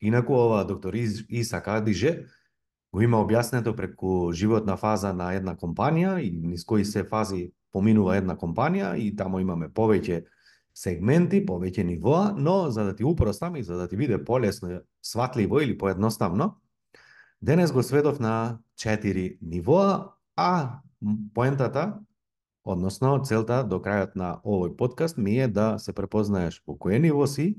Инаку ова доктор Иса Кадиже го има објаснето преку животна фаза на една компанија и низ кои се фази поминува една компанија и таму имаме повеќе сегменти, повеќе нивоа, но за да ти упростам и за да ти биде полесно сватливо или поедноставно, денес го сведов на четири нивоа, а поентата, односно целта до крајот на овој подкаст ми е да се препознаеш во кое ниво си,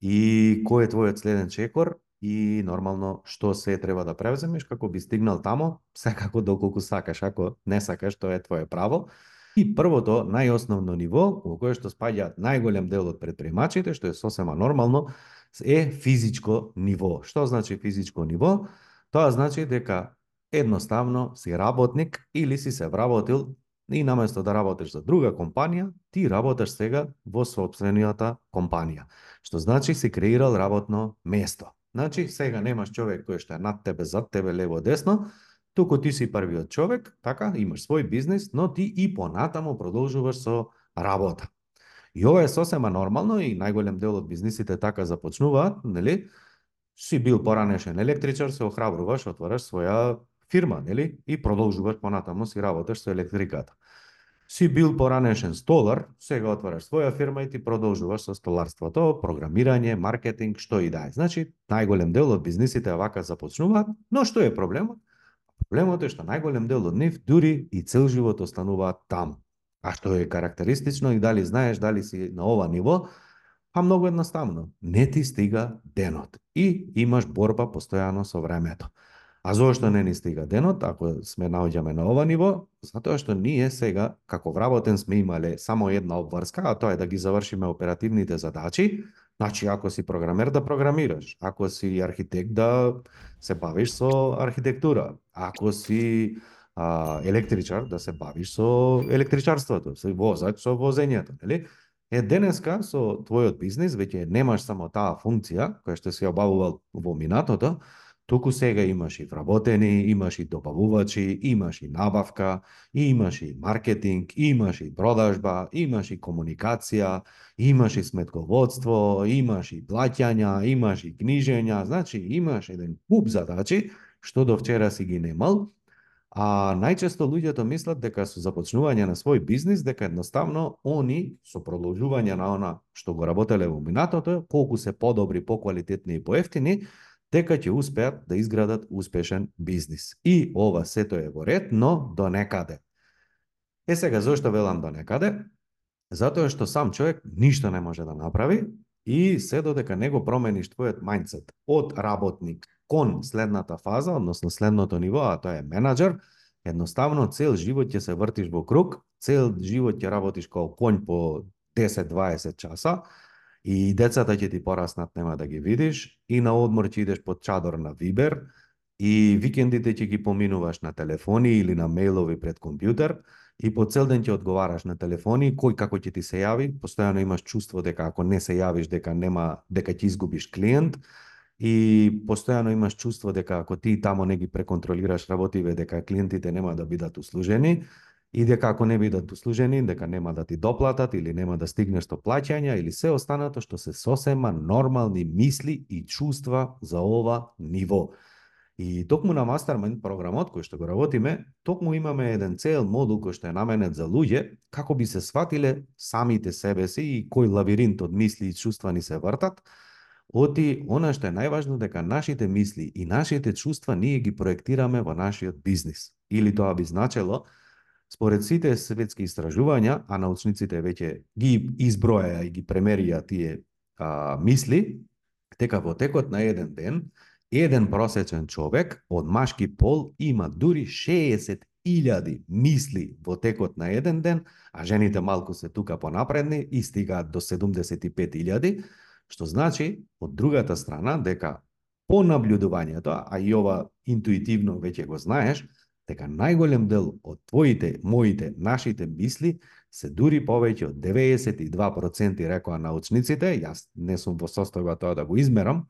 и кој е твојот следен чекор и нормално што се треба да превземеш како би стигнал тамо, секако доколку сакаш, ако не сакаш, тоа е твое право. И првото, најосновно ниво, во кое што спаѓа најголем дел од предприемачите, што е сосема нормално, е физичко ниво. Што значи физичко ниво? Тоа значи дека едноставно си работник или си се вработил и наместо да работиш за друга компанија, ти работиш сега во собствената компанија што значи си креирал работно место. Значи, сега немаш човек кој што е над тебе, зад тебе, лево, десно, туку ти си првиот човек, така, имаш свој бизнес, но ти и понатамо продолжуваш со работа. И ова е сосема нормално и најголем дел од бизнисите така започнуваат, нели? Си бил поранешен електричар, се охрабруваш, отвараш своја фирма, нели? И продолжуваш понатамо си работеш со електриката си бил поранешен столар, сега отвараш своја фирма и ти продолжуваш со столарството, програмирање, маркетинг, што и да е. Значи, најголем дел од бизнисите вака започнуваат, но што е проблемот? Проблемот е што најголем дел од нив дури и цел живот остануваат таму. А што е карактеристично и дали знаеш дали си на ова ниво, па многу едноставно, не ти стига денот и имаш борба постојано со времето. А зошто не ни стига денот, ако сме наоѓаме на ова ниво? Затоа што ние сега, како вработен, сме имале само една обврска, а тоа е да ги завршиме оперативните задачи. Значи, ако си програмер, да програмираш. Ако си архитект, да се бавиш со архитектура. Ако си а, електричар, да се бавиш со електричарството, со возач со возењето, нели? Е, денеска со твојот бизнес веќе немаш само таа функција која што се обавувал во минатото, Туку сега имаш и вработени, имаш и добавувачи, имаш и набавка, имаш и маркетинг, имаш и продажба, имаш и комуникација, имаш и сметководство, имаш и плаќања, имаш и книжења, значи имаш еден куп задачи што до вчера си ги немал, а најчесто луѓето мислат дека со започнување на свој бизнис, дека едноставно они со продолжување на она што го работеле во минатото, колку се подобри, поквалитетни и поевтини, дека ќе успеат да изградат успешен бизнис. И ова сето е во ред, но до некаде. Е сега, зошто велам до некаде? Затоа што сам човек ништо не може да направи и се додека не го промениш твојот мајндсет од работник кон следната фаза, односно следното ниво, а тоа е менеджер, едноставно цел живот ќе се вртиш во круг, цел живот ќе работиш како конј по 10-20 часа, И децата ќе ти пораснат, нема да ги видиш, и на одмор ќе идеш под чадор на Вибер, и викендите ќе ги поминуваш на телефони или на мејлови пред компјутер, и по цел ден ќе одговараш на телефони, кој како ќе ти се јави, постојано имаш чувство дека ако не се јавиш дека нема дека ќе изгубиш клиент и постојано имаш чувство дека ако ти тамо не ги преконтролираш работиве дека клиентите нема да бидат услужени, и дека ако не бидат услужени, дека нема да ти доплатат или нема да стигнеш до плаќања или се останато што се сосема нормални мисли и чувства за ова ниво. И токму на Mastermind програмот кој што го работиме, токму имаме еден цел модул кој што е наменет за луѓе, како би се сватиле самите себе си и кој лавиринт од мисли и чувства ни се вртат, оти она што е најважно дека нашите мисли и нашите чувства ние ги проектираме во нашиот бизнис. Или тоа би значело Според сите светски истражувања, а научниците веќе ги изброја и ги премерија тие а, мисли, дека во текот на еден ден, еден просечен човек од машки пол има дури 60.000 мисли во текот на еден ден, а жените малку се тука понапредни и стигаат до 75.000, Што значи, од другата страна, дека по наблюдувањето, а и ова интуитивно веќе го знаеш, дека најголем дел од твоите, моите, нашите мисли се дури повеќе од 92% рекоа научниците, јас не сум во состојба тоа да го измерам,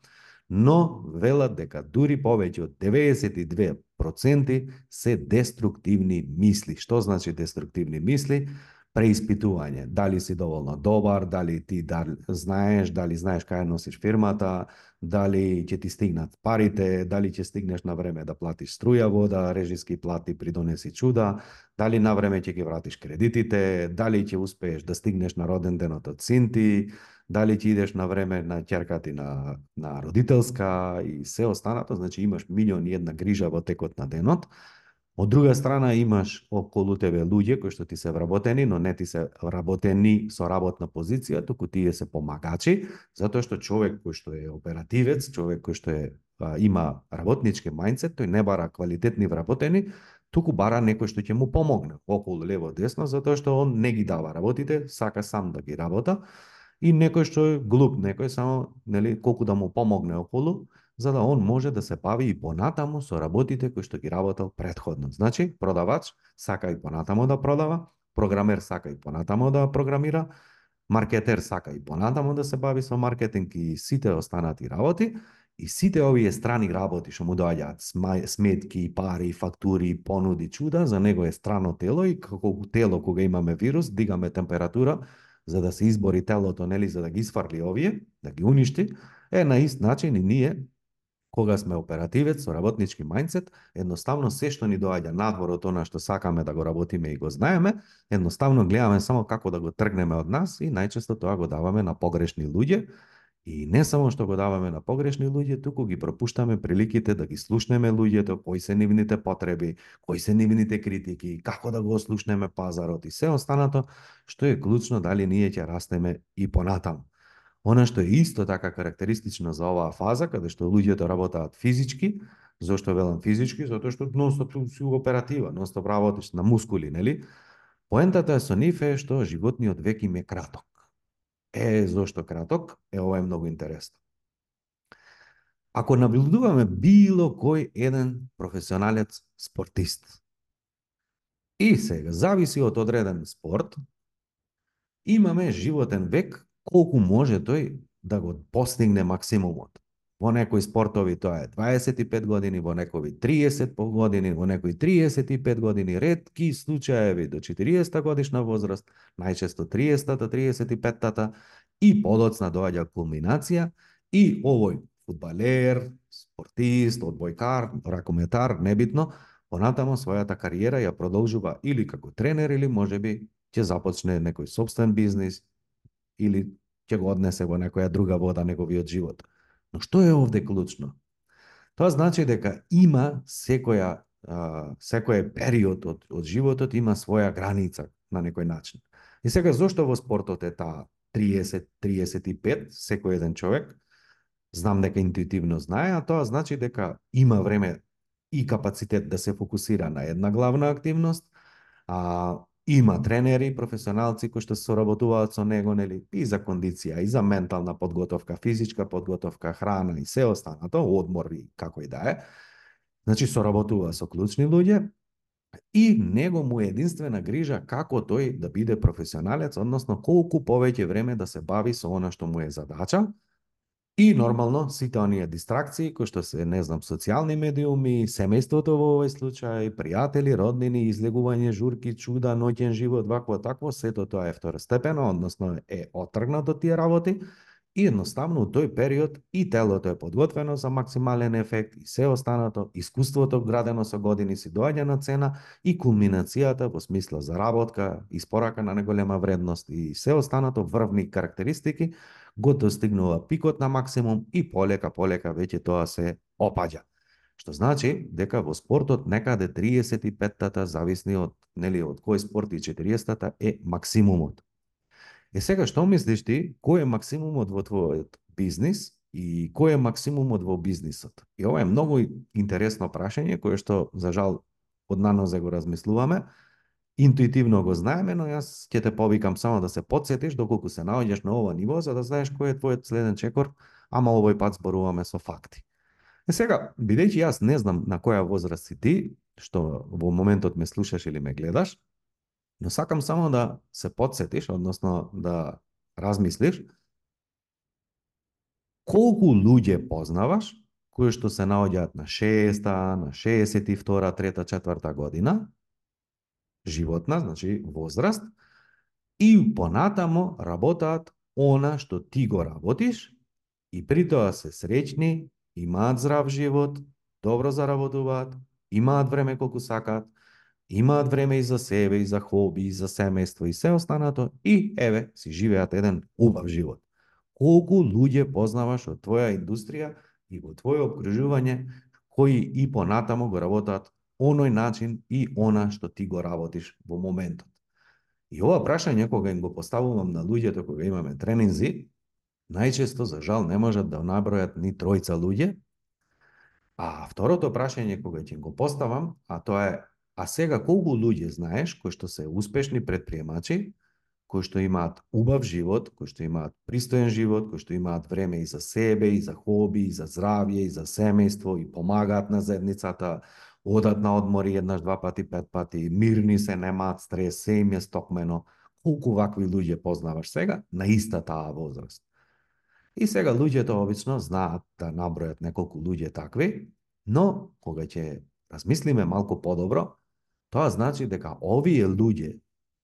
но велат дека дури повеќе од 92% се деструктивни мисли. Што значи деструктивни мисли? Преиспитување, дали си доволно добар, дали ти дар, знаеш, дали знаеш кај носиш фирмата, дали ќе ти стигнат парите, дали ќе стигнеш на време да платиш струја, вода, режиски плати, придонеси чуда, дали на време ќе ги вратиш кредитите, дали ќе успееш да стигнеш на роден денот од синти, дали ќе идеш на време на ќерка ти на, на родителска и се останато, значи имаш милион и една грижа во текот на денот, Од друга страна имаш околу тебе луѓе кои што ти се вработени, но не ти се вработени со работна позиција, туку тие се помагачи, затоа што човек кој што е оперативец, човек кој што е а, има работнички мајндсет, тој не бара квалитетни вработени, туку бара некој што ќе му помогне околу лево десно, затоа што он не ги дава работите, сака сам да ги работа, и некој што е глуп, некој само нели колку да му помогне околу, за да он може да се бави и понатаму со работите кои што ги работел предходно. Значи, продавач сака и понатаму да продава, програмер сака и понатаму да програмира, маркетер сака и понатаму да се бави со маркетинг и сите останати работи, и сите овие страни работи што му доаѓаат, сметки, пари, фактури, понуди, чуда, за него е страно тело и како тело кога имаме вирус, дигаме температура за да се избори телото, нели, за да ги сварли овие, да ги уништи, е на ист начин и ние Кога сме оперативец со работнички мајнцет, едноставно се што ни доаѓа надвор од она што сакаме да го работиме и го знаеме, едноставно гледаме само како да го тргнеме од нас и најчесто тоа го даваме на погрешни луѓе, И не само што го даваме на погрешни луѓе, туку ги пропуштаме приликите да ги слушнеме луѓето, кои се нивните потреби, кои се нивните критики, како да го слушнеме пазарот и се останато, што е клучно дали ние ќе растеме и понатаму. Она што е исто така карактеристично за оваа фаза, каде што луѓето работаат физички, зошто велам физички, затоа што нонстоп си оператива, нонстоп работиш на мускули, нели? Поентата е со нив е што животниот век им е краток. Е, зошто краток? Е, ова е многу интересно. Ако наблюдуваме било кој еден професионалец спортист, и сега зависи од одреден спорт, имаме животен век колку може тој да го постигне максимумот. Во некои спортови тоа е 25 години, во некои 30 години, во некои 35 години, редки случаеви до 40 годишна возраст, најчесто 30-та, 35-та. и подоцна доаѓа кулминација и овој фудбалер, спортист, одбојкар, ракометар, небитно, понатамо својата кариера ја продолжува или како тренер или можеби ќе започне некој собствен бизнис или ќе го однесе во некоја друга вода неговиот живот. Но што е овде клучно? Тоа значи дека има секоја а, секој период од, од животот има своја граница на некој начин. И сега зошто во спортот е таа 30-35 секој еден човек? Знам дека интуитивно знае, а тоа значи дека има време и капацитет да се фокусира на една главна активност, а Има тренери, професионалци кои што соработуваат со него, нели, и за кондиција, и за ментална подготовка, физичка подготовка, храна и се останато, одмор и како и да е. Значи, соработува со клучни луѓе, и него му е единствена грижа како тој да биде професионалец, односно колку повеќе време да се бави со она што му е задача, И нормално сите оние дистракции кои што се, не знам, социјални медиуми, семејството во овој случај, пријатели, роднини, излегување, журки, чуда, ноќен живот, вакво такво, сето тоа е второстепено, односно е отргнато тие работи. И едноставно у тој период и телото е подготвено за максимален ефект и се останато, искуството градено со години си доаѓа на цена и кулминацијата во смисла заработка, испорака на неголема вредност и се останато врвни карактеристики го достигнува пикот на максимум и полека полека веќе тоа се опаѓа. Што значи дека во спортот некаде 35-тата зависни од нели од кој спорт и 40-тата е максимумот. Е сега што мислиш ти, кој е максимумот во твојот бизнис и кој е максимумот во бизнисот? И ова е многу интересно прашање кое што за жал од нанозе го размислуваме интуитивно го знаеме, но јас ќе те повикам само да се подсетиш доколку се наоѓаш на ова ниво за да знаеш кој е твојот следен чекор, ама овој пат зборуваме со факти. Е сега, бидејќи јас не знам на која возраст си ти, што во моментот ме слушаш или ме гледаш, но сакам само да се подсетиш, односно да размислиш, колку луѓе познаваш кои што се наоѓаат на 6-та, на 62-та, 3-та, 4-та година, животна, значи возраст, и понатамо работаат она што ти го работиш, и при тоа се среќни, имаат здрав живот, добро заработуваат, имаат време колку сакаат, имаат време и за себе, и за хоби, и за семејство, и се останато, и еве, си живеат еден убав живот. Колку луѓе познаваш од твоја индустрија и во твое обкружување, кои и понатамо го работат оној начин и она што ти го работиш во моментот. И ова прашање кога им го поставувам на луѓето кога имаме тренинзи, најчесто за жал не можат да набројат ни тројца луѓе, а второто прашање кога ќе го поставам, а тоа е а сега колку луѓе знаеш кои што се успешни предприемачи, кои што имаат убав живот, кои што имаат пристоен живот, кои што имаат време и за себе, и за хоби, и за здравје, и за семејство, и помагаат на заедницата, одат на одмори еднаш, два пати, пет пати, мирни се, немаат стрес, се им е стокмено. Колку вакви луѓе познаваш сега на иста таа возраст? И сега луѓето обично знаат да набројат неколку луѓе такви, но кога ќе размислиме малку подобро, тоа значи дека овие луѓе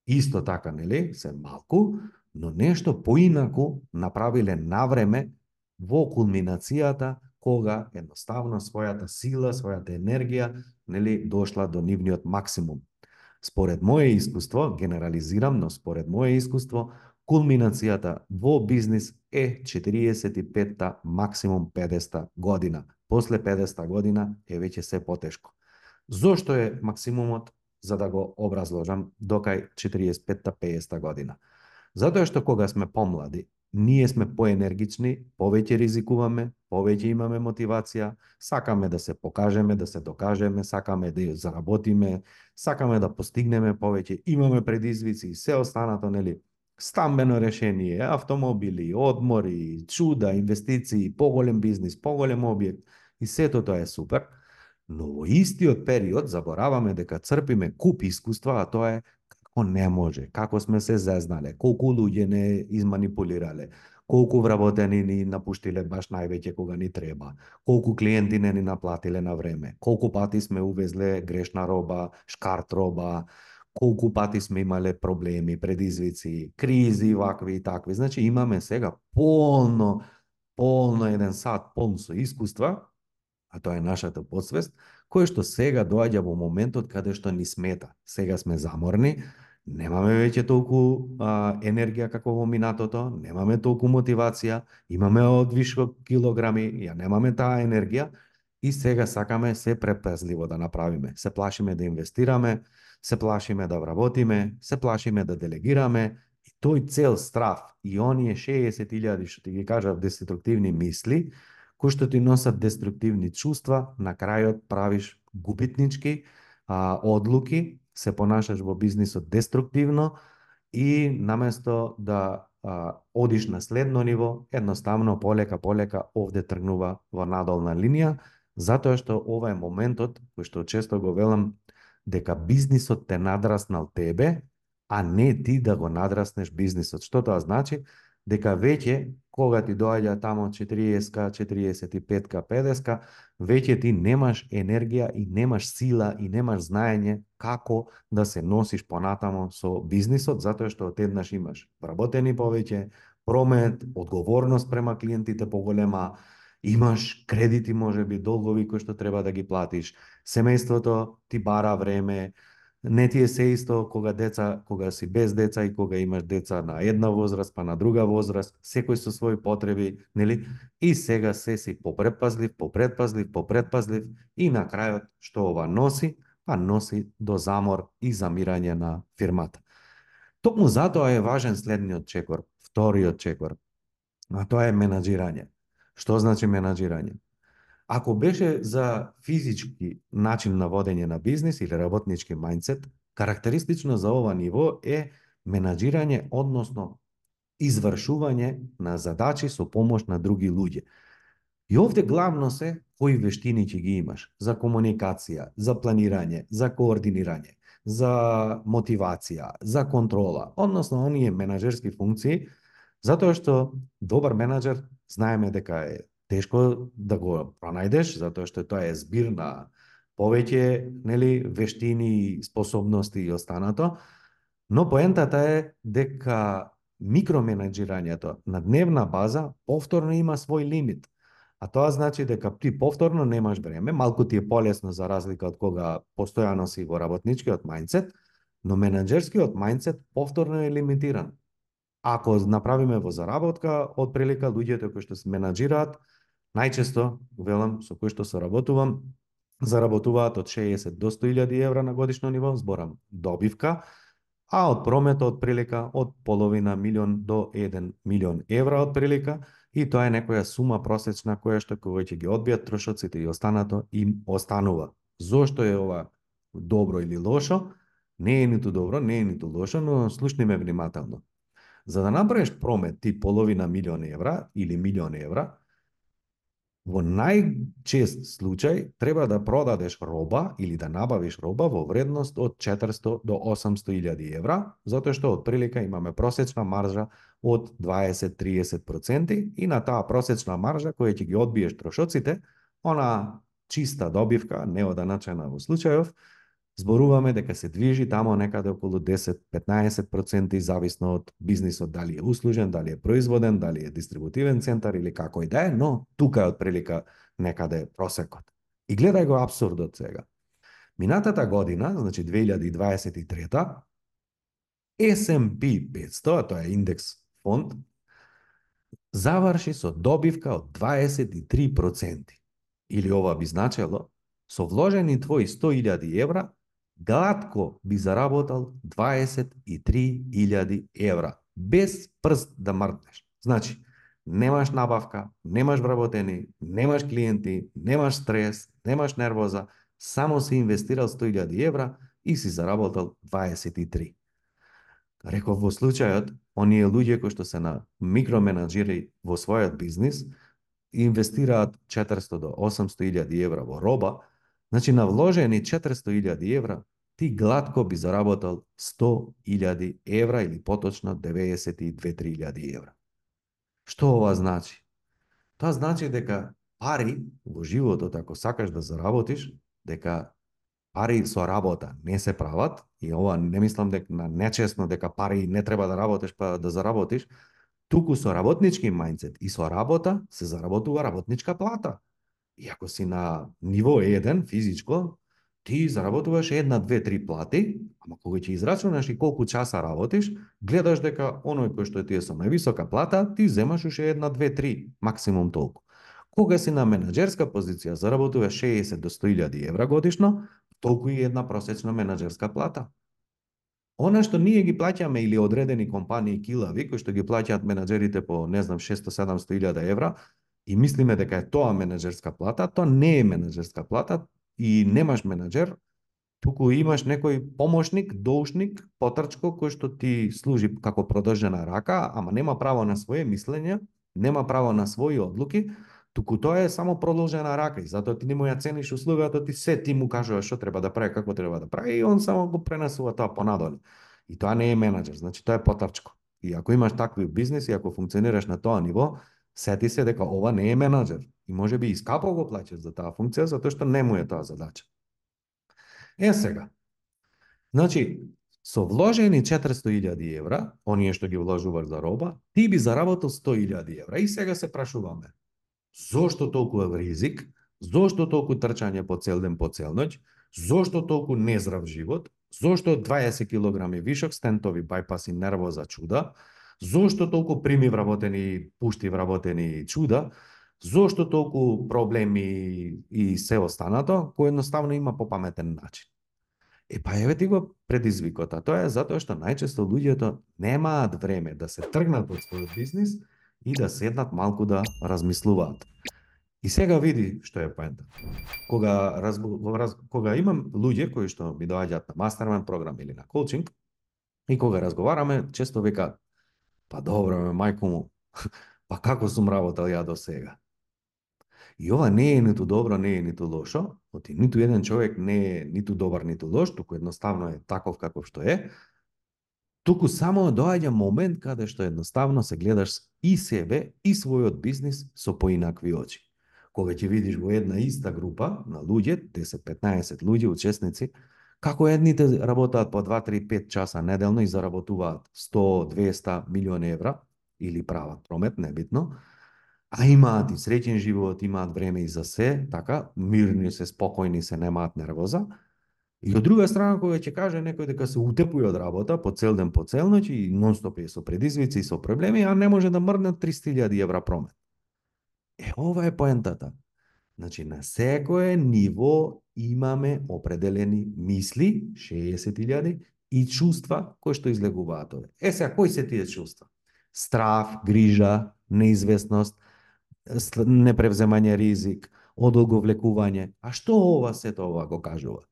исто така, нели, се малку, но нешто поинаку направиле навреме во кулминацијата кога едноставно својата сила, својата енергија, нели, дошла до нивниот максимум. Според моје искуство, генерализирам, но според моје искуство, кулминацијата во бизнис е 45-та, максимум 50-та година. После 50-та година е веќе се потешко. Зошто е максимумот? за да го образложам докај 45-та, 50-та година. Затоа што кога сме помлади, ние сме поенергични, повеќе ризикуваме, повеќе имаме мотивација, сакаме да се покажеме, да се докажеме, сакаме да заработиме, сакаме да постигнеме повеќе, имаме предизвици и се останато, нели, стамбено решение, автомобили, одмори, чуда, инвестиции, поголем бизнис, поголем објект и сето тоа е супер но во истиот период забораваме дека црпиме куп искуства, а тоа е како не може, како сме се зезнале, колку луѓе не изманипулирале, колку вработени ни напуштиле баш највеќе кога ни треба, колку клиенти не ни наплатиле на време, колку пати сме увезле грешна роба, шкарт роба, колку пати сме имале проблеми, предизвици, кризи, вакви и такви. Значи имаме сега полно, полно еден сат полн со искуства, а тоа е нашата подсвест, кој што сега доаѓа во моментот каде што ни смета. Сега сме заморни, немаме веќе толку а, енергија како во минатото, немаме толку мотивација, имаме одвишок килограми, ја немаме таа енергија и сега сакаме се препазливо да направиме. Се плашиме да инвестираме, се плашиме да вработиме, се плашиме да делегираме, и тој цел страв и оние 60.000 што ти ги кажав деструктивни мисли, кои што ти носат деструктивни чувства, на крајот правиш губитнички а, одлуки, се понашаш во бизнисот деструктивно и наместо да а, одиш на следно ниво, едноставно полека полека овде тргнува во надолна линија, затоа што ова е моментот кој што често го велам дека бизнисот те надраснал тебе, а не ти да го надраснеш бизнисот. Што тоа значи? Дека веќе кога ти доаѓа тамо 40-ка, 45-ка, 50-ка, веќе ти немаш енергија и немаш сила и немаш знаење како да се носиш понатамо со бизнисот, затоа што одеднаш имаш вработени повеќе, промет, одговорност према клиентите поголема, имаш кредити, може би, долгови кои што треба да ги платиш, семејството ти бара време, не ти е се исто кога деца, кога си без деца и кога имаш деца на една возраст, па на друга возраст, секој со своји потреби, нели? И сега се си попредпазлив, попредпазлив, попредпазлив и на крајот што ова носи? Па носи до замор и замирање на фирмата. Токму затоа е важен следниот чекор, вториот чекор, а тоа е менаџирање. Што значи менаџирање? Ако беше за физички начин на водење на бизнис или работнички мајндсет, Карактеристично за ова ниво е менаџирање, односно извршување на задачи со помош на други луѓе. И овде главно се кои вештини ќе ги имаш за комуникација, за планирање, за координирање, за мотивација, за контрола, односно оние менаџерски функции, затоа што добар менаџер знаеме дека е тешко да го пронајдеш, затоа што тоа е збир на повеќе нели вештини, способности и останато, но поентата е дека микроменеджирањето на дневна база повторно има свој лимит. А тоа значи дека ти повторно немаш време, малку ти е полесно за разлика од кога постојано си во работничкиот мајндсет, но менеджерскиот мајндсет повторно е лимитиран. Ако направиме во заработка, од прилика луѓето кои што се менаџираат, најчесто, велам, со кои што соработувам, заработуваат од 60 до 100.000 евра на годишно ниво, зборам добивка, а од промета од прилика од половина милион до 1 милион евра од прилика, и тоа е некоја сума просечна која што кога ќе ги одбијат трошоците и останато им останува. Зошто е ова добро или лошо? Не е ниту добро, не е ниту лошо, но слушни ме внимателно. За да направиш промет ти половина милион евра или милион евра, Во најчест случај треба да продадеш роба или да набавиш роба во вредност од 400 до 800 илјади евра, затоа што од прилика имаме просечна маржа од 20-30% и на таа просечна маржа која ќе ги одбиеш трошоците, она чиста добивка, неоданачена во случајов, зборуваме дека се движи тамо некаде околу 10-15% зависно од бизнисот, дали е услужен, дали е производен, дали е дистрибутивен центар или како и да е, но тука е отприлика некаде просекот. И гледај го абсурдот сега. Минатата година, значи 2023, S&P 500, тоа е индекс фонд, заврши со добивка од 23%. Или ова би значело, со вложени твои 100.000 евра, гладко би заработал 23.000 евра, без прст да мртнеш. Значи, немаш набавка, немаш вработени, немаш клиенти, немаш стрес, немаш нервоза, само си инвестирал 100.000 евра и си заработал 23. Реков во случајот, оние луѓе кои што се на микроменаџери во својот бизнис, инвестираат 400 до 800.000 евра во роба, Значи, на вложени 400.000 евра, ти гладко би заработал 100.000 евра или поточно 92.000 евра. Што ова значи? Тоа значи дека пари во животот, ако сакаш да заработиш, дека пари со работа не се прават, и ова не мислам дека на нечесно дека пари не треба да работиш па да заработиш, туку со работнички мајндсет и со работа се заработува работничка плата. И ако си на ниво 1 физичко, ти заработуваш една, две, три плати, ама кога ќе израчунаш и колку часа работиш, гледаш дека оној кој што ти е со највисока плата, ти земаш уште една, две, три, максимум толку. Кога си на менеджерска позиција, заработуваш 60 до 100.000 евра годишно, толку и една просечна менеджерска плата. Она што ние ги плаќаме или одредени компании килави, кои што ги плаќаат менеджерите по, не знам, 600-700 евра, и мислиме дека е тоа менеджерска плата, тоа не е менеджерска плата и немаш менеджер, туку имаш некој помошник, доушник, потрчко кој што ти служи како продолжена рака, ама нема право на своје мислење, нема право на своји одлуки, туку тоа е само продолжена рака и затоа ти не му ја цениш услугата, ти се ти му кажуваш што треба да прави, како треба да прави и он само го пренесува тоа понадолу. И тоа не е менеджер, значи тоа е потрчко. И ако имаш такви бизнеси, ако функционираш на тоа ниво, сети се дека ова не е менаџер и може би искапо го плаќаш за таа функција затоа што не му е таа задача. Е сега. Значи, со вложени 400.000 евра, оние што ги вложуваш за роба, ти би заработил 100.000 евра. И сега се прашуваме, зошто толку ризик, зошто толку трчање по цел ден по цел ноќ, зошто толку нездрав живот, зошто 20 кг вишок, стентови, нерво нервоза, чуда, Зошто толку прими вработени, пушти вработени чуда? Зошто толку проблеми и се останато, кој едноставно има попаметен начин? Е, па еве ти го предизвикот, а тоа е затоа што најчесто луѓето немаат време да се тргнат од својот бизнис и да седнат малку да размислуваат. И сега види што е поента. Кога, разго, раз, кога имам луѓе кои што ми доаѓаат на мастермен програм или на коучинг, и кога разговараме, често века, па добро ме мајко му, па како сум работал ја до сега? И ова не е ниту добро, не е ниту лошо, оти ниту еден човек не е ниту добар, ниту лош, туку едноставно е таков каков што е, туку само доаѓа момент каде што едноставно се гледаш и себе и својот бизнис со поинакви очи. Кога ќе видиш во една иста група на луѓе, 10-15 луѓе, учесници, како едните работаат по 2-3-5 часа неделно и заработуваат 100-200 милиони евра или прават промет, небитно, а имаат и среќен живот, имаат време и за се, така, мирни се, спокојни се, немаат нервоза, И од друга страна, кога ќе каже некој дека се утепува од работа по цел ден, по цел ноќ и нонстоп е со предизвици и со проблеми, а не може да мрдне 300.000 евра промет. Е, ова е поентата. Значи, на секое ниво имаме определени мисли, 60.000, и чувства кои што излегуваат овде. Е, сега, кои се тие чувства? Страф, грижа, неизвестност, непревземање ризик, одолговлекување. А што ова сето ова го кажува?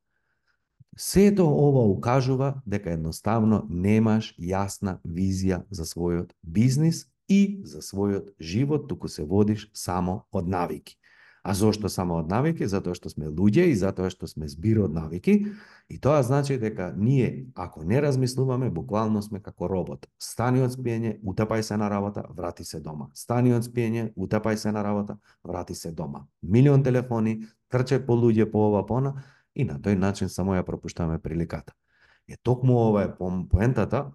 Сето ова укажува дека едноставно немаш јасна визија за својот бизнис и за својот живот, туку се водиш само од навики. А зошто само од навики? Затоа што сме луѓе и затоа што сме збир од навики. И тоа значи дека ние, ако не размислуваме, буквално сме како робот. Стани од спиење, утепај се на работа, врати се дома. Стани од спиење, утепај се на работа, врати се дома. Милион телефони, трче по луѓе по ова пона и на тој начин само ја пропуштаме приликата. Е токму ова е поентата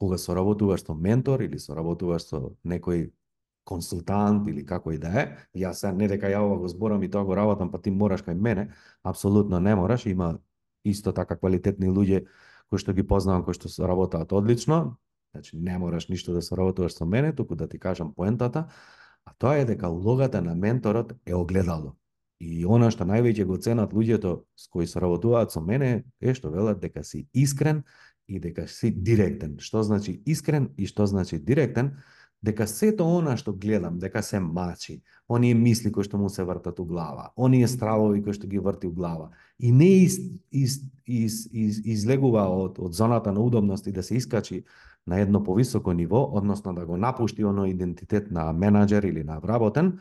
кога соработуваш со ментор или соработуваш со некој консултант или како и да е, јас се не дека ја ова го зборам и тоа го работам, па ти мораш кај мене, апсолутно не мораш, има исто така квалитетни луѓе кои што ги познавам, кои што работаат одлично, значи не мораш ништо да се работуваш со мене, туку да ти кажам поентата, а тоа е дека улогата на менторот е огледало. И она што највеќе го ценат луѓето с кои соработуваат со мене е што велат дека си искрен и дека си директен. Што значи искрен и што значи директен? Дека сето она што гледам, дека се мачи, оние мисли кои што му се вртат у глава, оние стравови кои што ги врти у глава, и не из, из, из, из, излегува од, од зоната на удобност и да се искачи на едно повисоко ниво, односно да го напушти оној идентитет на менеджер или на вработен,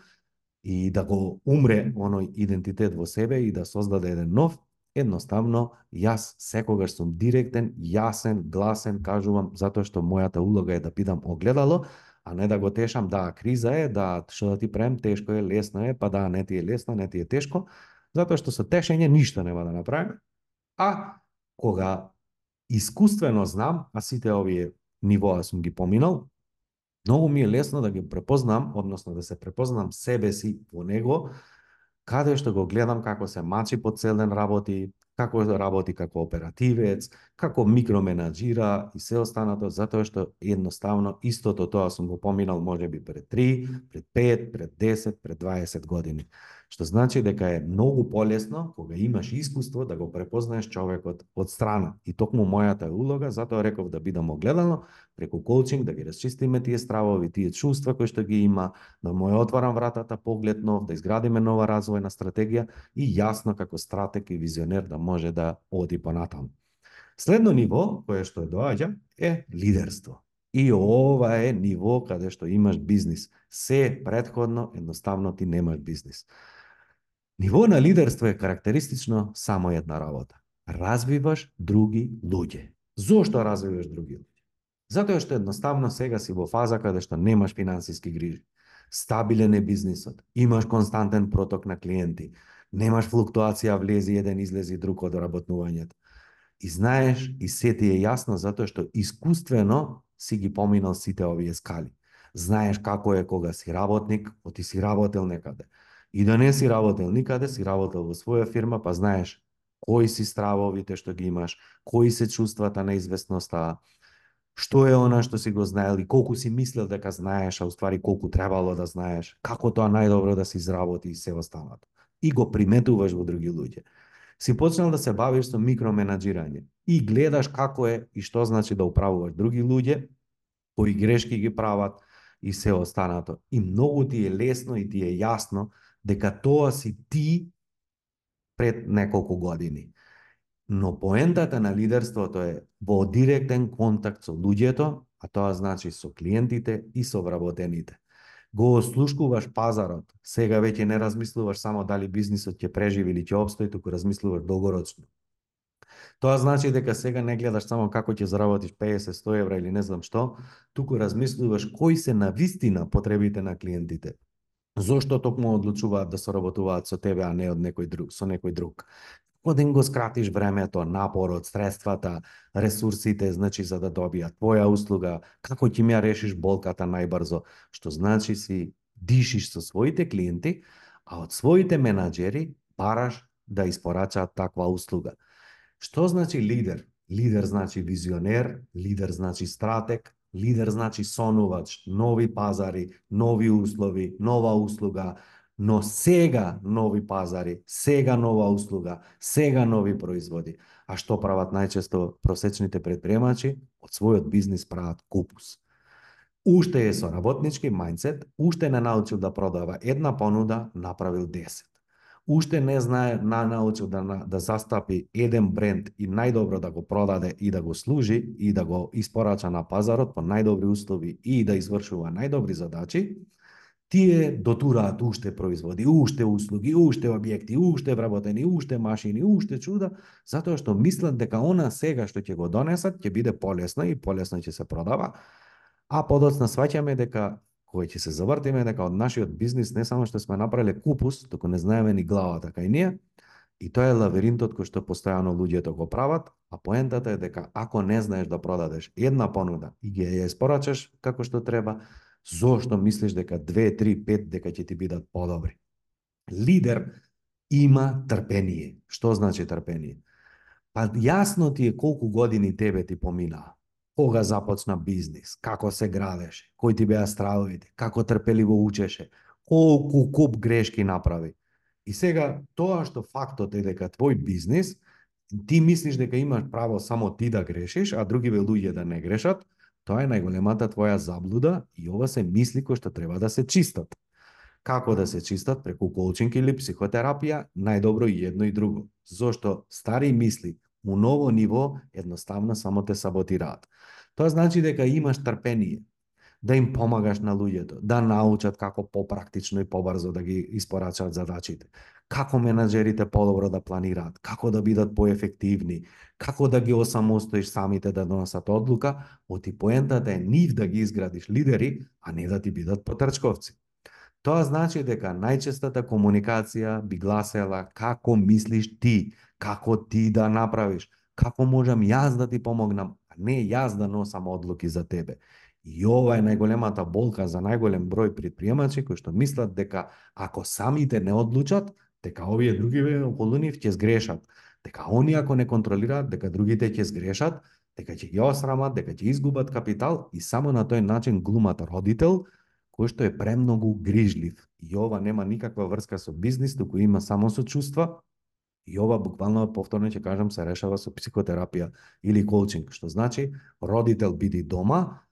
и да го умре оној идентитет во себе и да создаде еден нов, Едноставно, јас секогаш сум директен, јасен, гласен, кажувам, затоа што мојата улога е да бидам огледало, а не да го тешам, да, криза е, да, што да ти прем, тешко е, лесно е, па да, не ти е лесно, не ти е тешко, затоа што со тешење ништо нема да направиме. А кога искуствено знам, а сите овие нивоа сум ги поминал, многу ми е лесно да ги препознам, односно да се препознам себе си во него, каде што го гледам како се мачи по цел ден работи, како да работи како оперативец, како микроменаџира и се останато, затоа што едноставно истото тоа сум го поминал може би пред 3, пред 5, пред 10, пред 20 години. Што значи дека е многу полесно кога имаш искуство да го препознаеш човекот од страна. И токму мојата улога, затоа реков да бидам огледално, преку коучинг да ги расчистиме тие стравови, тие чувства кои што ги има, да му ја отварам вратата поглед нов, да изградиме нова развојна стратегија и јасно како стратег и визионер да може да оди понатаму. Следно ниво кое што доаѓа е лидерство. И ова е ниво каде што имаш бизнис. Се предходно едноставно ти немаш бизнис. Ниво на лидерство е карактеристично само една работа. Развиваш други луѓе. Зошто развиваш други луѓе? Затоа што едноставно сега си во фаза каде што немаш финансиски грижи. Стабилен е бизнисот, имаш константен проток на клиенти, немаш флуктуација влези еден излези друг од работнувањето. И знаеш, и се ти е јасно затоа што искуствено си ги поминал сите овие скали. Знаеш како е кога си работник, оти си работел некаде И да не си работел никаде, си работел во своја фирма, па знаеш кои си стравовите што ги имаш, кои се чувствата на известноста, што е она што си го знаел и колку си мислел дека знаеш, а уствари колку требало да знаеш, како тоа најдобро да се изработи и се останато. И го приметуваш во други луѓе. Си почнал да се бавиш со микроменаџирање и гледаш како е и што значи да управуваш други луѓе, кои грешки ги прават и се останато. И многу ти е лесно и ти е јасно дека тоа си ти пред неколку години. Но поентата на лидерството е во директен контакт со луѓето, а тоа значи со клиентите и со вработените. Го ослушкуваш пазарот, сега веќе не размислуваш само дали бизнисот ќе преживи или ќе обстои, туку размислуваш долгорочно. Тоа значи дека сега не гледаш само како ќе заработиш 50-100 евра или не знам што, туку размислуваш кои се на вистина потребите на клиентите. Зошто токму одлучуваат да соработуваат со тебе, а не од некој друг, со некој друг да го скратиш времето, напорот, средствата, ресурсите, значи за да добијат твоја услуга, како ќе ми ја решиш болката најбрзо, што значи си дишиш со своите клиенти, а од своите менаџери бараш да испорачаат таква услуга. Што значи лидер? Лидер значи визионер, лидер значи стратег, лидер значи сонувач, нови пазари, нови услови, нова услуга, но сега нови пазари, сега нова услуга, сега нови производи. А што прават најчесто просечните предприемачи? Од својот бизнис прават купус. Уште е со работнички мајнцет, уште не научил да продава една понуда, направил 10. Уште не знае, на научил да, да застапи еден бренд и најдобро да го продаде и да го служи и да го испорача на пазарот по најдобри услови и да извршува најдобри задачи, тие дотураат уште производи, уште услуги, уште објекти, уште вработени, уште машини, уште чуда, затоа што мислат дека она сега што ќе го донесат ќе биде полесно и полесно ќе се продава, а подоцна сваќаме дека кој ќе се завртиме дека од нашиот бизнис не само што сме направиле купус, туку не знаеме ни главата кај ние, и тоа е лавиринтот кој што постојано луѓето го прават, а поентата е дека ако не знаеш да продадеш една понуда и ги ја испорачаш како што треба, Зошто мислиш дека 2, 3, 5 дека ќе ти бидат подобри? Лидер има трпение. Што значи трпение? Па јасно ти е колку години тебе ти поминаа. Кога започна бизнис, како се градеше, кои ти беа стравовите, како трпеливо учеше, колку куп грешки направи. И сега тоа што фактот е дека твој бизнис, ти мислиш дека имаш право само ти да грешиш, а други луѓе да не грешат, Тоа е најголемата твоја заблуда и ова се мисли кои што треба да се чистат. Како да се чистат преку коучинг или психотерапија, најдобро и едно и друго. Зошто стари мисли у ново ниво едноставно само те саботираат. Тоа значи дека имаш трпение, да им помагаш на луѓето, да научат како попрактично и побрзо да ги испорачаат задачите, како менаџерите подобро да планираат, како да бидат поефективни, како да ги осамостоиш самите да донесат одлука, оти поентата е нив да ги изградиш лидери, а не да ти бидат потрчковци. Тоа значи дека најчестата комуникација би гласела како мислиш ти, како ти да направиш, како можам јас да ти помогнам, а не јас да носам одлуки за тебе. И ова е најголемата болка за најголем број предприемачи кои што мислат дека ако самите не одлучат, дека овие други околу нив ќе сгрешат, дека они ако не контролираат, дека другите ќе сгрешат, дека ќе ги осрамат, дека ќе изгубат капитал и само на тој начин глумат родител кој што е премногу грижлив. И ова нема никаква врска со бизнис, туку има само со чувства. И ова буквално повторно ќе кажам се решава со психотерапија или коучинг, што значи родител биди дома,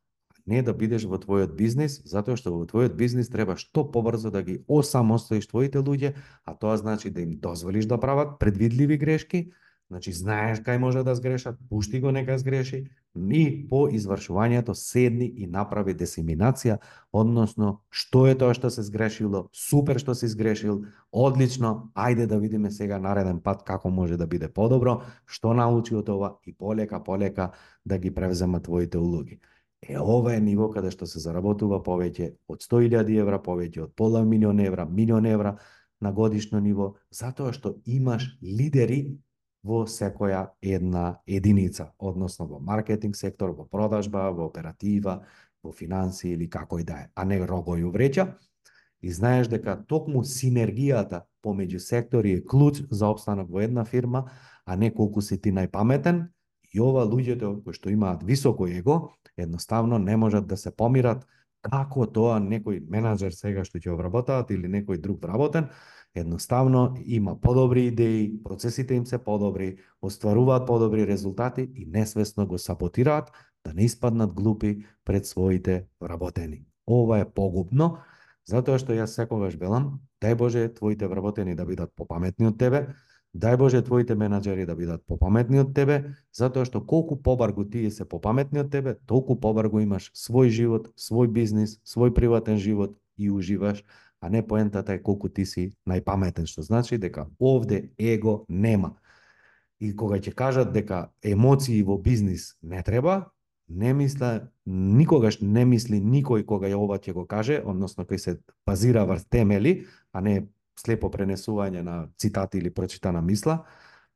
не да бидеш во твојот бизнис, затоа што во твојот бизнис треба што побрзо да ги осамостоиш твоите луѓе, а тоа значи да им дозволиш да прават предвидливи грешки, значи знаеш кај може да сгрешат, пушти го нека сгреши, и по извршувањето седни и направи десиминација, односно што е тоа што се сгрешило, супер што си сгрешил, одлично, ајде да видиме сега нареден пат како може да биде подобро, што научи од ова и полека полека да ги превзема твоите улоги. Е, ова е ниво каде што се заработува повеќе од 100.000 евра, повеќе од пола милион евра, милион евра на годишно ниво, затоа што имаш лидери во секоја една единица, односно во маркетинг сектор, во продажба, во оператива, во финанси или како и да е, а не рогој вреќа. И знаеш дека токму синергијата помеѓу сектори е клуч за обстанок во една фирма, а не колку си ти најпаметен, И ова луѓето кои што имаат високо его, едноставно не можат да се помират како тоа некој менаџер сега што ќе обработаат или некој друг вработен, едноставно има подобри идеи, процесите им се подобри, остваруваат подобри резултати и несвесно го саботираат да не испаднат глупи пред своите вработени. Ова е погубно, Затоа што јас секогаш велам, дај Боже твоите вработени да бидат попаметни од тебе, дај Боже твоите менаџери да бидат попаметни од тебе, затоа што колку побаргу тие се попаметни од тебе, толку побаргу имаш свој живот, свој бизнис, свој приватен живот и уживаш, а не поентата е колку ти си најпаметен, што значи дека овде его нема. И кога ќе кажат дека емоции во бизнис не треба, не мисла, никогаш не мисли никој кога ја ова ќе го каже, односно кој се базира врз темели, а не слепо пренесување на цитати или прочитана мисла.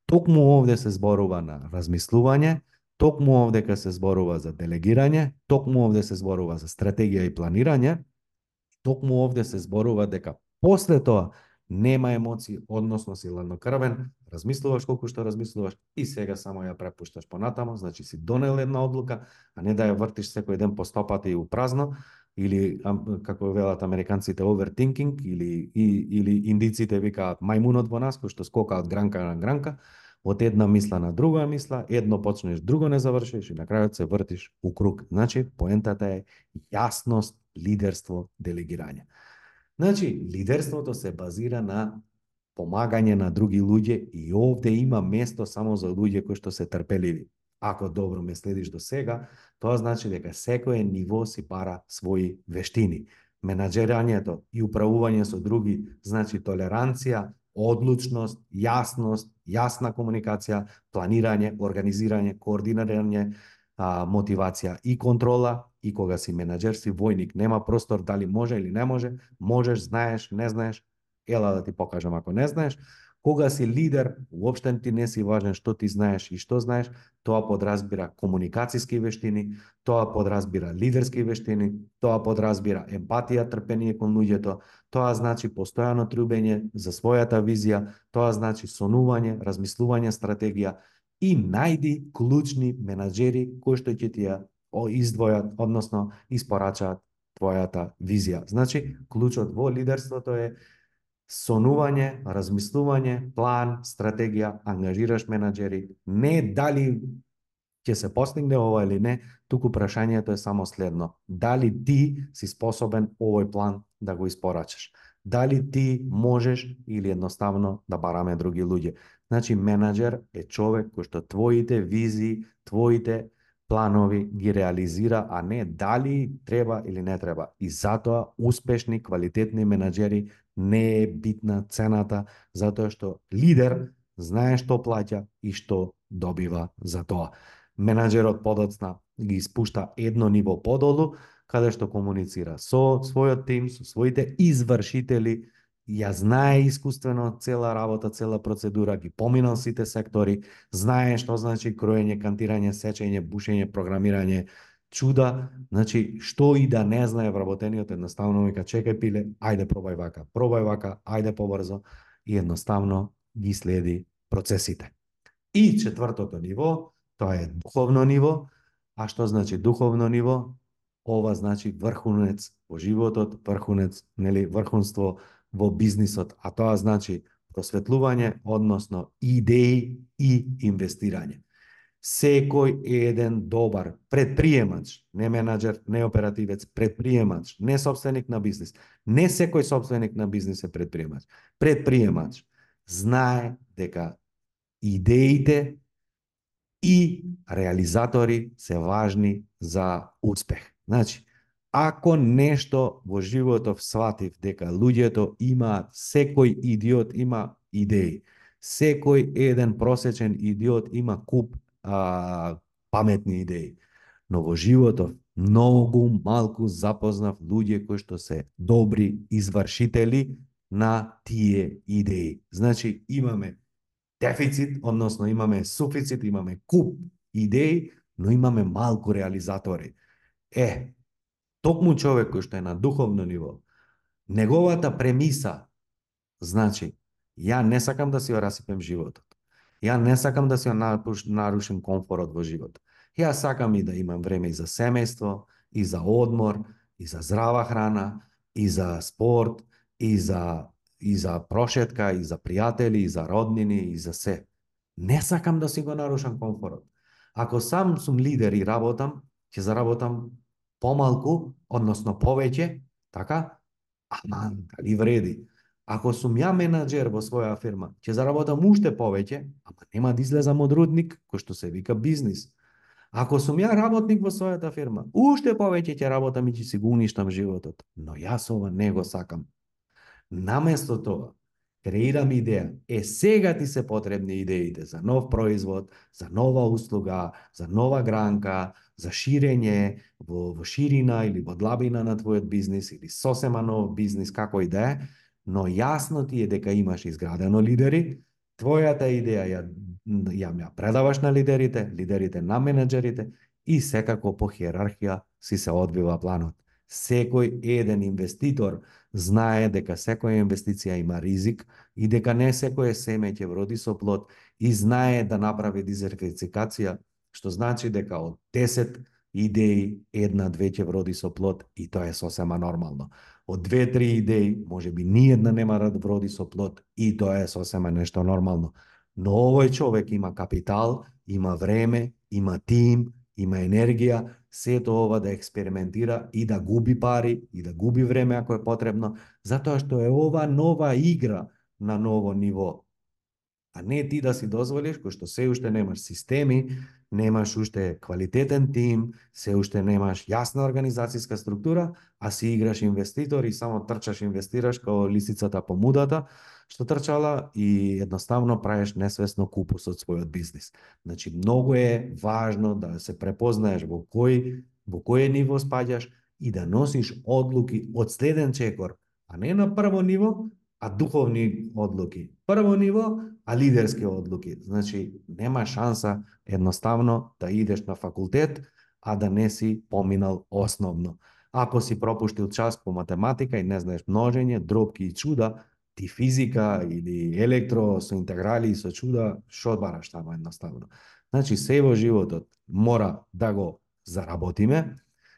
Токму овде се зборува на размислување, токму овде ка се зборува за делегирање, токму овде се зборува за стратегија и планирање, токму овде се зборува дека после тоа нема емоции, односно си ладнокрвен, размислуваш колку што размислуваш и сега само ја препушташ понатамо, значи си донел една одлука, а не да ја вртиш секој ден по стопата и упразно, или како велат американците overthinking или и, или индиците викаат мајмунот во нас кој што скока од гранка на гранка, од една мисла на друга мисла, едно почнеш, друго не завршиш и на крајот се вртиш у круг. Значи, поентата е јасност, лидерство, делегирање. Значи, лидерството се базира на помагање на други луѓе и овде има место само за луѓе кои што се трпеливи. Ако добро ме следиш до сега, тоа значи дека секое ниво си пара своји вештини. Менаџерањето и управување со други значи толеранција, одлучност, јасност, јасна комуникација, планирање, организирање, координирање, а, мотивација и контрола и кога си менаџер, си војник, нема простор дали може или не може, можеш, знаеш, не знаеш, ела да ти покажам ако не знаеш. Кога си лидер, уопште ти не си важен што ти знаеш и што знаеш, тоа подразбира комуникацијски вештини, тоа подразбира лидерски вештини, тоа подразбира емпатија, трпение кон луѓето, тоа значи постојано трубење за својата визија, тоа значи сонување, размислување стратегија, и најди клучни менаџери кои што ќе ти ја издвојат, односно испорачаат твојата визија. Значи, клучот во лидерството е сонување, размислување, план, стратегија, ангажираш менаџери, не дали ќе се постигне ова или не, туку прашањето е само следно. Дали ти си способен овој план да го испорачаш? Дали ти можеш или едноставно да бараме други луѓе? Значи, менаџер е човек кој што твоите визии, твоите планови ги реализира, а не дали треба или не треба. И затоа успешни, квалитетни менаџери не е битна цената, затоа што лидер знае што плаќа и што добива за тоа. Менаџерот подоцна ги испушта едно ниво подолу, каде што комуницира со својот тим, со своите извршители, ја знае искуствено цела работа, цела процедура, ги поминал сите сектори, знае што значи кроење, кантирање, сечење, бушење, програмирање, чуда, значи што и да не знае вработениот едноставно вика чекај пиле, ајде пробај вака, пробај вака, ајде побрзо и едноставно ги следи процесите. И четвртото ниво, тоа е духовно ниво, а што значи духовно ниво? Ова значи врхунец во животот, врхунец, нели, врхунство во бизнисот, а тоа значи просветлување, односно идеи и инвестирање. Секој еден добар предприемач, не менаџер, не оперативец, предприемач, не собственик на бизнис, не секој собственик на бизнис е предприемач. Предприемач знае дека идеите и реализатори се важни за успех. Значи, Ако нешто во животов сватив дека луѓето имаат, секој идиот има идеи, секој еден просечен идиот има куп а, паметни идеи. Но во животов многу малку запознав луѓе кои што се добри извршители на тие идеи. Значи имаме дефицит, односно имаме суфицит, имаме куп идеи, но имаме малку реализатори. Е, токму човек кој што е на духовно ниво, неговата премиса, значи, ја не сакам да си ја расипем животот. Ја не сакам да си ја нарушим комфорот во животот. Ја сакам и да имам време и за семејство, и за одмор, и за здрава храна, и за спорт, и за и за прошетка, и за пријатели, и за роднини, и за се. Не сакам да си го нарушам комфорот. Ако сам сум лидер и работам, ќе заработам помалку, односно повеќе, така, Аман, дали вреди? Ако сум ја менаџер во своја фирма, ќе заработам уште повеќе, ама нема да излезам од рудник, кој што се вика бизнис. Ако сум ја работник во својата фирма, уште повеќе ќе работам и ќе си го уништам животот. Но јас ова не го сакам. Наместо тоа, креирам идеја. Е, сега ти се потребни идеите за нов производ, за нова услуга, за нова гранка, за ширење во, во ширина или во длабина на твојот бизнис или сосема нов бизнис, како и да е, но јасно ти е дека имаш изградено лидери, твојата идеја ја, ја, ја предаваш на лидерите, лидерите на менеджерите и секако по хиерархија си се одвива планот. Секој еден инвеститор знае дека секоја инвестиција има ризик и дека не секое семе ќе вроди со плод и знае да направи дизерфицикација, што значи дека од 10 идеи една-две ќе вроди со плод и тоа е сосема нормално. Од две-три идеи, може би ни една нема да вроди со плод и тоа е сосема нешто нормално. Но овој човек има капитал, има време, има тим, има енергија, сето ова да експериментира и да губи пари и да губи време ако е потребно, затоа што е ова нова игра на ново ниво. А не ти да си дозволиш, кој што се уште немаш системи, немаш уште квалитетен тим, се уште немаш јасна организацијска структура, а си играш инвеститор и само трчаш инвестираш као лисицата по мудата, што трчала и едноставно правиш несвесно купус од својот бизнис. Значи, многу е важно да се препознаеш во кој во кој ниво спаѓаш и да носиш одлуки од следен чекор, а не на прво ниво, а духовни одлуки. Прво ниво, а лидерски одлуки. Значи, нема шанса едноставно да идеш на факултет, а да не си поминал основно. Ако си пропуштил час по математика и не знаеш множење, дробки и чуда, ти физика или електро со интеграли со чуда, што бараш таму едноставно. Значи, се во животот мора да го заработиме,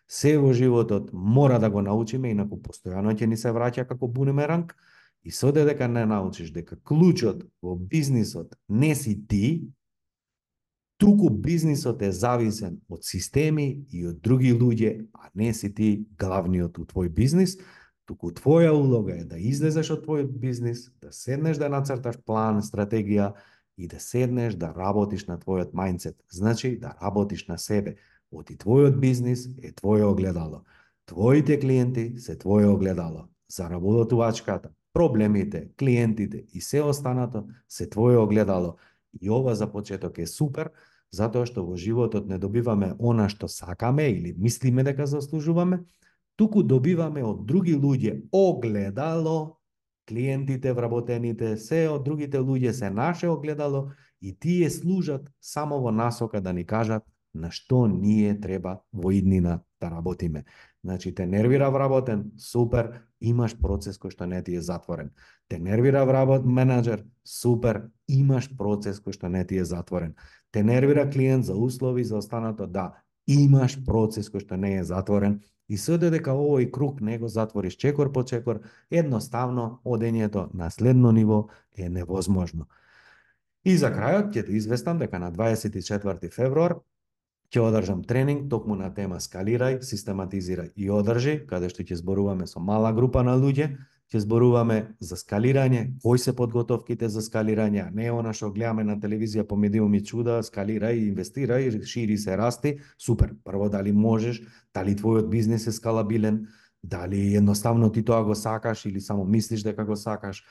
се во животот мора да го научиме, инаку постојано ќе ни се враќа како бунемеранг, и со дека не научиш дека клучот во бизнисот не си ти, туку бизнисот е зависен од системи и од други луѓе, а не си ти главниот у твој бизнис, Туку твоја улога е да излезеш од твојот бизнис, да седнеш да нацрташ план, стратегија и да седнеш да работиш на твојот мајндсет. Значи да работиш на себе. Оти твојот бизнис е твое огледало. Твоите клиенти се твое огледало. Заработувачката, проблемите, клиентите и се останато се твое огледало. И ова за почеток е супер, затоа што во животот не добиваме она што сакаме или мислиме дека заслужуваме, туку добиваме од други луѓе огледало, клиентите, вработените, се од другите луѓе се наше огледало и тие служат само во насока да ни кажат на што ние треба во иднина да работиме. Значи, те нервира вработен, супер, имаш процес кој што не ти е затворен. Те нервира вработ менеджер, супер, имаш процес кој што не ти е затворен. Те нервира клиент за услови за останато, да, имаш процес кој што не е затворен И се дека овој круг не го затвориш чекор по чекор, едноставно одењето на следно ниво е невозможно. И за крајот ќе те известам дека на 24 февруар ќе одржам тренинг токму на тема скалирај, систематизирај и одржи, каде што ќе зборуваме со мала група на луѓе, ќе зборуваме за скалирање, кои се подготовките за скалирање, Не не она што гледаме на телевизија по медиуми чуда, скалирај, инвестирај, шири се, расти, супер. Прво дали можеш, дали твојот бизнес е скалабилен, дали едноставно ти тоа го сакаш или само мислиш дека го сакаш,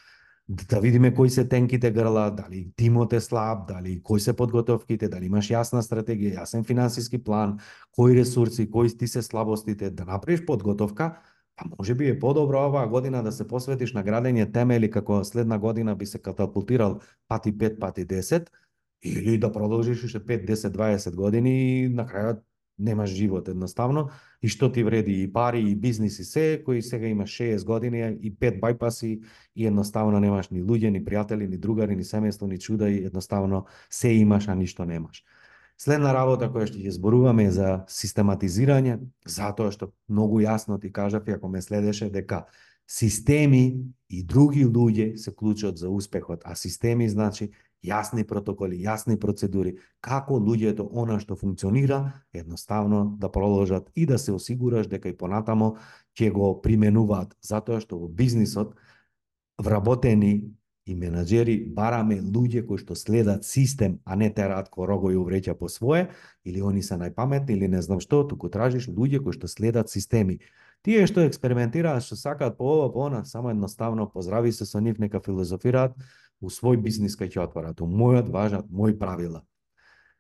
да видиме кои се тенките грла, дали тимот е слаб, дали кои се подготовките, дали имаш јасна стратегија, јасен финансиски план, кои ресурси, кои ти се слабостите, да направиш подготовка, Па може би е подобро оваа година да се посветиш на градење темели како следна година би се катапултирал пати 5, пати 10, или да продолжиш уште 5, 10, 20 години и на крајот немаш живот едноставно и што ти вреди и пари и бизнис и се, кои сега имаш 60 години и 5 байпаси и едноставно немаш ни луѓе, ни пријатели, ни другари, ни семејство, ни чуда и едноставно се имаш, а ништо немаш. Следна работа која што ќе зборуваме е за систематизирање, затоа што многу јасно ти кажав, ако ме следеше, дека Системи и други луѓе се клучот за успехот, а системи значи јасни протоколи, јасни процедури, како луѓето она што функционира, едноставно да проложат и да се осигураш дека и понатамо ќе го применуваат, затоа што во бизнисот вработени и менаџери бараме луѓе кои што следат систем, а не тераат рого и увреќа по свое, или они се најпаметни, или не знам што, туку тражиш луѓе кои што следат системи. Тие што експериментираат, што сакаат по ова, по она, само едноставно поздрави се со нив, нека филозофираат, у свој бизнис кај ќе отворат. У мојот важат мој правила.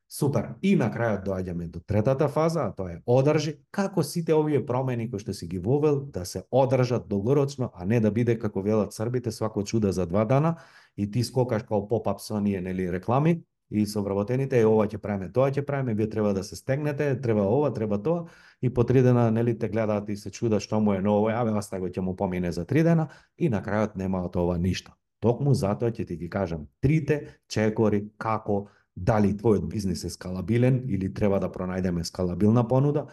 Супер. И на крајот доаѓаме до третата фаза, а тоа е одржи како сите овие промени кои што си ги вовел да се одржат долгорочно, а не да биде како велат србите свако чудо за два дана и ти скокаш као поп-ап со оние нели реклами и со вработените, е ова ќе правиме, тоа ќе правиме, вие треба да се стегнете, треба ова, треба тоа и по три дена нели те гледаат и се чудат што му е ново, аве го ќе му помине за три дена и на крајот нема од ова ништо. Токму затоа ќе ти ги кажам трите чекори како дали твојот бизнис е скалабилен или треба да пронајдеме скалабилна понуда,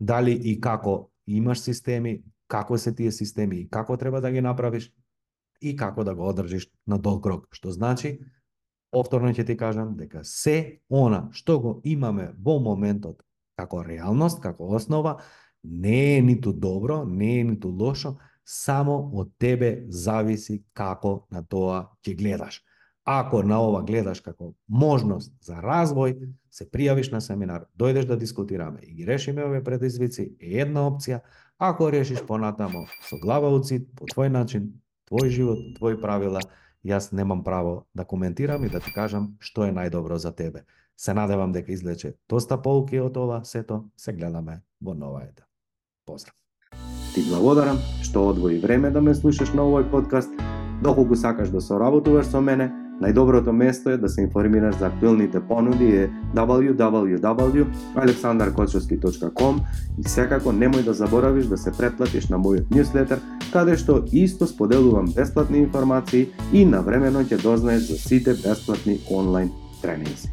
дали и како имаш системи, како се тие системи и како треба да ги направиш и како да го одржиш на долг рок. Што значи, повторно ќе ти кажам дека се она што го имаме во моментот како реалност, како основа, не е ниту добро, не е ниту лошо, само од тебе зависи како на тоа ќе гледаш. Ако на ова гледаш како можност за развој, се пријавиш на семинар, дојдеш да дискутираме и ги решиме овие предизвици, е една опција. Ако решиш понатамо со глава уцит, по твој начин, твој живот, твои правила, јас немам право да коментирам и да ти кажам што е најдобро за тебе. Се надевам дека излече доста полки од ова сето, се гледаме во нова ета. Поздрав! Ти благодарам што одвои време да ме слушаш на овој подкаст. Доколку сакаш да соработуваш со мене, Најдоброто место е да се информираш за актуелните понуди е www.aleksandarkochovski.com и секако немој да заборавиш да се претплатиш на мојот ньюслетер, каде што исто споделувам бесплатни информации и навремено ќе дознаеш за сите бесплатни онлайн тренинзи.